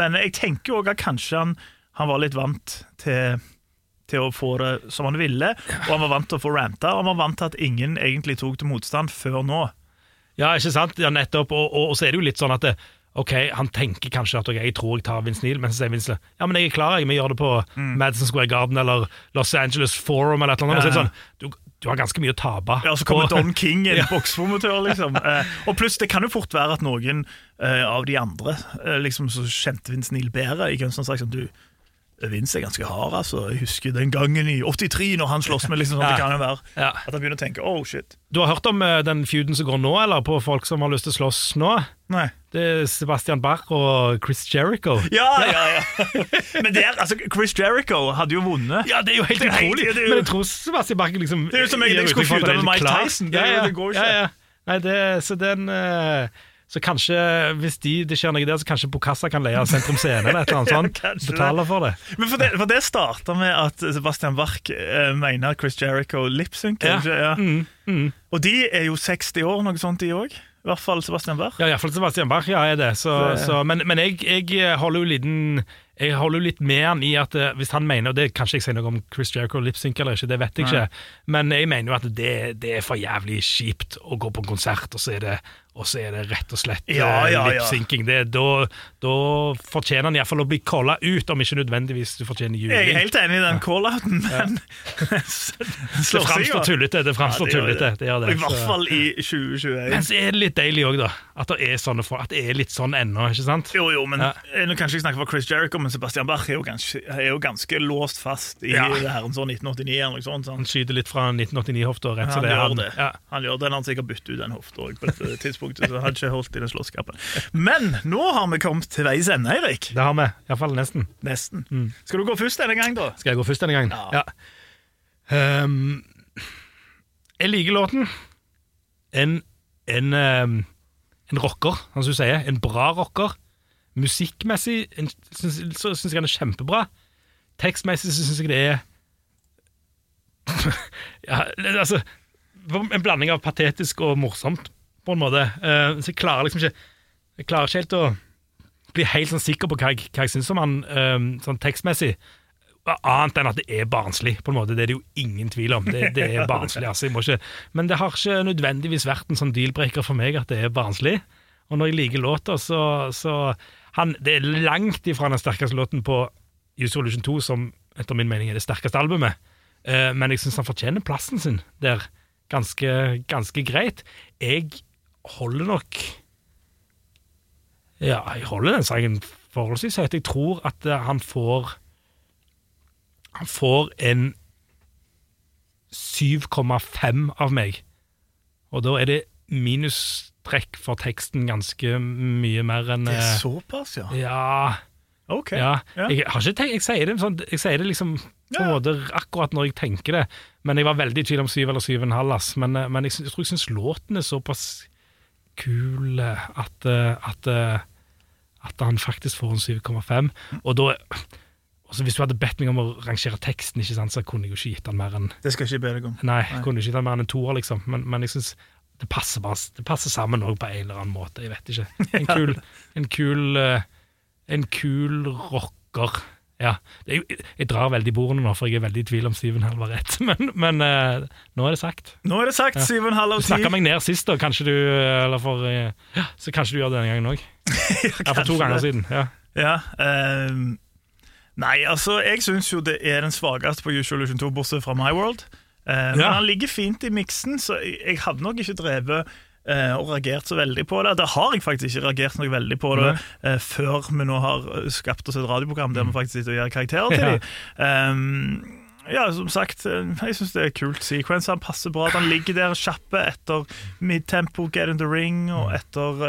Men jeg tenker òg at kanskje han, han var litt vant til til å få det som han ville, og han var vant til å få ranta, og han var vant til at ingen egentlig tok til motstand før nå. Ja, ikke sant? Ja, nettopp. Og, og, og så er det jo litt sånn at det, Ok, Han tenker kanskje at ok, jeg tror jeg tar Vince Neal, men så sier Vince ja, men jeg er klar, jeg, vi gjør det på Madison Square Garden eller Los Angeles Forum eller et eller annet. Ja. sånn, du, du har ganske mye å tape. Ja, Så kommer Don King, en Ja. bokspromotør, liksom. Eh, og pluss, det kan jo fort være at noen eh, av de andre eh, liksom så kjente Vince Neil bedre i Guns N' Roses. Du, Vince er ganske hard, altså. Jeg husker den gangen i 83 når han slåss med liksom sånn. Det kan jo være Ja. at han begynner å tenke oh shit. Du har hørt om eh, den feuden som går nå, eller på folk som har lyst til å slåss nå? Nei. Det er Sebastian Bach og Chris Jericho. Ja, ja, ja. Men der, altså, Chris Jericho hadde jo vunnet. Ja, det er jo helt utrolig. jo- Men jeg tror Sebastian Bach liksom Det er jo som jeg- jeg skulle er med Mike. Tyson. Det- Ja, ja. det går ikke. Ja, ja. Nei, det, så den eh, Så kanskje, hvis de, det skjer noe der, så kanskje Bokassa kan leie Sentrum Scene eller et eller annet sånt. Betale for det. Men for det, for det starta med at Sebastian Warch eh, mener Chris Jericho lipsynker. Ja. Ja. Mm, mm. Og de er jo 60 år, noe sånt, de òg. I hvert fall Sebastian Bach. Ja, i hvert fall Sebastian Bach, ja, er det. Så, Det- så, men men jeg, jeg holder jo liten jeg holder jo litt med han i at eh, hvis han mener og det Kanskje jeg sier noe om Chris Jericho lipsync eller ikke, det vet jeg Nei. ikke. Men jeg mener jo at det, det er for jævlig kjipt å gå på en konsert, og så er det, og så er det rett og slett Ja, eh, ja, ja. lipsynking. Da, da fortjener han iallfall å bli calla ut, om ikke nødvendigvis du fortjener juling. Jeg er helt enig i den call-outen, men Det framstår tullete. Det framstår Ja, det det. Det det. I hvert fall i 2021. Men så er det litt deilig òg, da. At det er sånne folk, at det er litt sånn ennå, ikke sant? Jo, jo, men eh, Nå kan jeg ikke snakke for Chris Jericho, men Sebastian Bach er jo ganske, er jo ganske låst fast i Ja. det her en sånn 1989 eller noe sånt. Han skyter litt fra 1989-hofta. rett så Han det er han. Han gjør det, han har sikkert byttet ut den hofta òg på dette tidspunktet. Så hadde ikke holdt i den slåsskampen. Men nå har vi kommet til veis ende, Eirik. Det har vi. Iallfall nesten. Nesten. Mm. Skal du gå først denne gang, da? Skal jeg gå først denne gangen? Ja. Ehm, jeg liker låten. En, en, um, en rocker, som du sier. En bra rocker. Musikkmessig syns, så syns jeg den er kjempebra. Tekstmessig syns jeg det er ja, altså, En blanding av patetisk og morsomt, på en måte. Uh, så jeg klarer liksom ikke Jeg klarer ikke helt å bli helt sånn sikker på hva jeg, hva jeg syns om han um, sånn tekstmessig. Annet enn at det er barnslig, på en måte. Det er det jo ingen tvil om. Det, det er barnslig, altså. Ikke, men det har ikke nødvendigvis vært en sånn deal-breaker for meg at det er barnslig. Og når jeg liker låta, så, så han, Det er langt ifra den sterkeste låten på Use Revolution 2, som etter min mening er det sterkeste albumet. Eh, men jeg syns han fortjener plassen sin der ganske, ganske greit. Jeg holder nok Ja, jeg holder den sangen forholdsvis høyt. Jeg tror at eh, han får Han får en 7,5 av meg. Og da er det minustrekk for teksten ganske mye mer enn Det er eh, såpass, ja. Ja. Ok. Ja. Ja. Jeg, tenkt, jeg, sier det sånn, jeg sier det liksom på en måte akkurat når jeg tenker det, men jeg var veldig i tvil om syv eller syv og en halv. Men, eh, men jeg, jeg tror jeg syns låten er såpass kul at, eh, at, eh, at han faktisk får en 7,5. Og da også Hvis du hadde bedt meg om å rangere teksten, ikke sant, så kunne jeg jo ikke gitt han mer enn Det skal jeg ikke be deg om. Nei, jeg kunne ikke gitt han mer enn en toer, liksom. Men, men jeg syns det passer, bare, det passer sammen òg på en eller annen måte. Jeg vet ikke. En kul, en kul, eh, en kul rocker. Ja. Er jeg drar veldig i bordene nå, for jeg er veldig i tvil om Steven Hall var rett. Men, men uh, nå er det sagt. Nå er det sagt. Ja. Steven Hall av Du snakka meg ned sist, da. Kanskje du eh, Eller for eh, Ja, så kanskje du gjør det denne gangen òg. Ja, for to ganger det. siden. Ja. Ja, ehm, Nei, altså, jeg syns jo det er den svakeste på Usual Illusion 2, bortsett fra My World. Eh, Men han ligger fint i miksen, så jeg, jeg hadde nok ikke drevet og reagert så veldig på det. Da har jeg faktisk ikke reagert noe veldig på det eh, før vi nå har eh, skapt oss et radioprogram der vi faktisk sitter og gir karakterer til Ja. dem. Um, ja, som sagt, eh, jeg syns det er kult sequence. Han passer bra. Han ligger der kjappe etter midtempo Get in the Ring og etter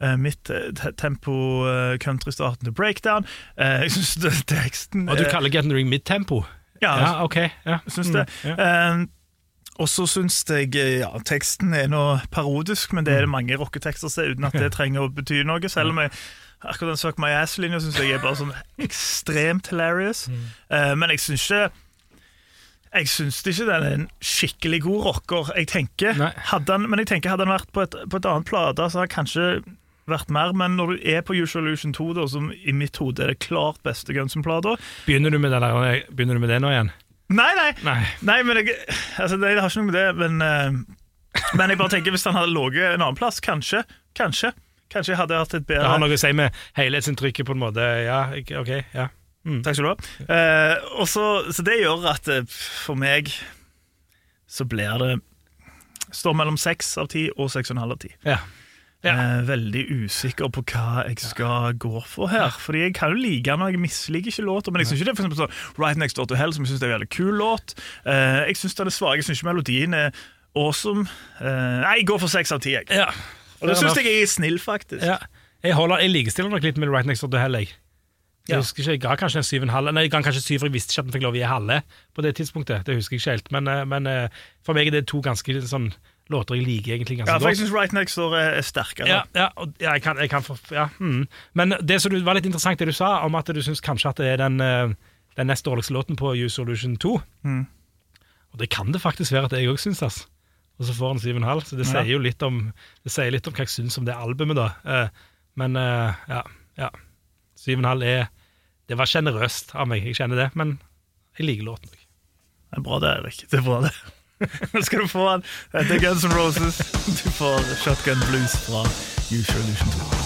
uh, midtempo uh, countrystarten til Breakdown. Uh, jeg syns teksten Og du er- kaller Get in the Ring midtempo? Ja, ja ok. Ja. jeg syns det. Mm, ja. Eh, og så syns jeg eh, ja, teksten er noe parodisk, men det er det mange rocketekster som er, uten at det trenger å bety noe. Selv om jeg akkurat den Suck My Ass-linja syns jeg er bare sånn ekstremt hilarious. Uh, men jeg syns ikke jeg syns ikke den er en skikkelig god rocker. Jeg tenker, han, men jeg tenker hadde han vært på et, på et annet plate, så hadde han kanskje vært mer. Men når du er på Usual Illusion 2, da, som i mitt hode er det klart beste Gunsen-plata Begynner, du med det der, begynner du med det nå igjen? Nei, nei. Nei. Nei, men jeg, altså, det, det har ikke noe med det, men uh, Men jeg bare tenker hvis han hadde ligget en annen plass, kanskje. Kanskje. Kanskje jeg hadde hatt et bedre Det har noe å si med helhetsinntrykket, på en måte. Ja, ok, ja. Mm. Takk skal du ha. Eh, og så, så det gjør at eh, for meg så blir det Står mellom seks av ti og seks og en halv av ti. Ja. Eh, veldig usikker på hva jeg skal gå for her. Fordi jeg kan jo like den, og jeg misliker ikke låta. Men jeg syns ikke det er for eksempel sånn Right Next Door to Hell, som jeg synes er en veldig kul låt. Eh, jeg syns den er svak. Jeg syns ikke melodien er awesome. Eh, nei, jeg går for seks av ti, jeg. Ja. Og det syns jeg er snill, faktisk. Ja. Jeg, holder, jeg likestiller nok litt med Right Next Door to Hell. Jeg. Jeg Ja. husker ikke, jeg ga kanskje en syv og en halv Nei, jeg ga kanskje syv, for jeg visste ikke at den fikk lov å gi halve på det tidspunktet. Det husker jeg ikke helt. Men, men for meg er det to ganske sånn låter jeg liker egentlig ganske Ja, for jeg godt. syns Right Next Door er, er sterkere. Ja, ja, ja, jeg kan, jeg kan for, ja, mm. Men det som du, var litt interessant det du sa, om at du syns kanskje at det er den, eh, den nest dårligste låten på Use Solution 2. Mm. Og det kan det faktisk være at jeg òg syns, ass. Og så får han 7,5, så det Ja. sier jo litt om Det sier litt om hva jeg syns om det albumet, da. Eh, men eh, ja, ja. 7,5 er Det var sjenerøst av meg, jeg kjenner det, men jeg liker låten. Det er bra det, Erik. Det er bra det. Nå skal du få den. Dette er Guns N' Roses. Du får Shotgun Blues fra Usual Illusion 2.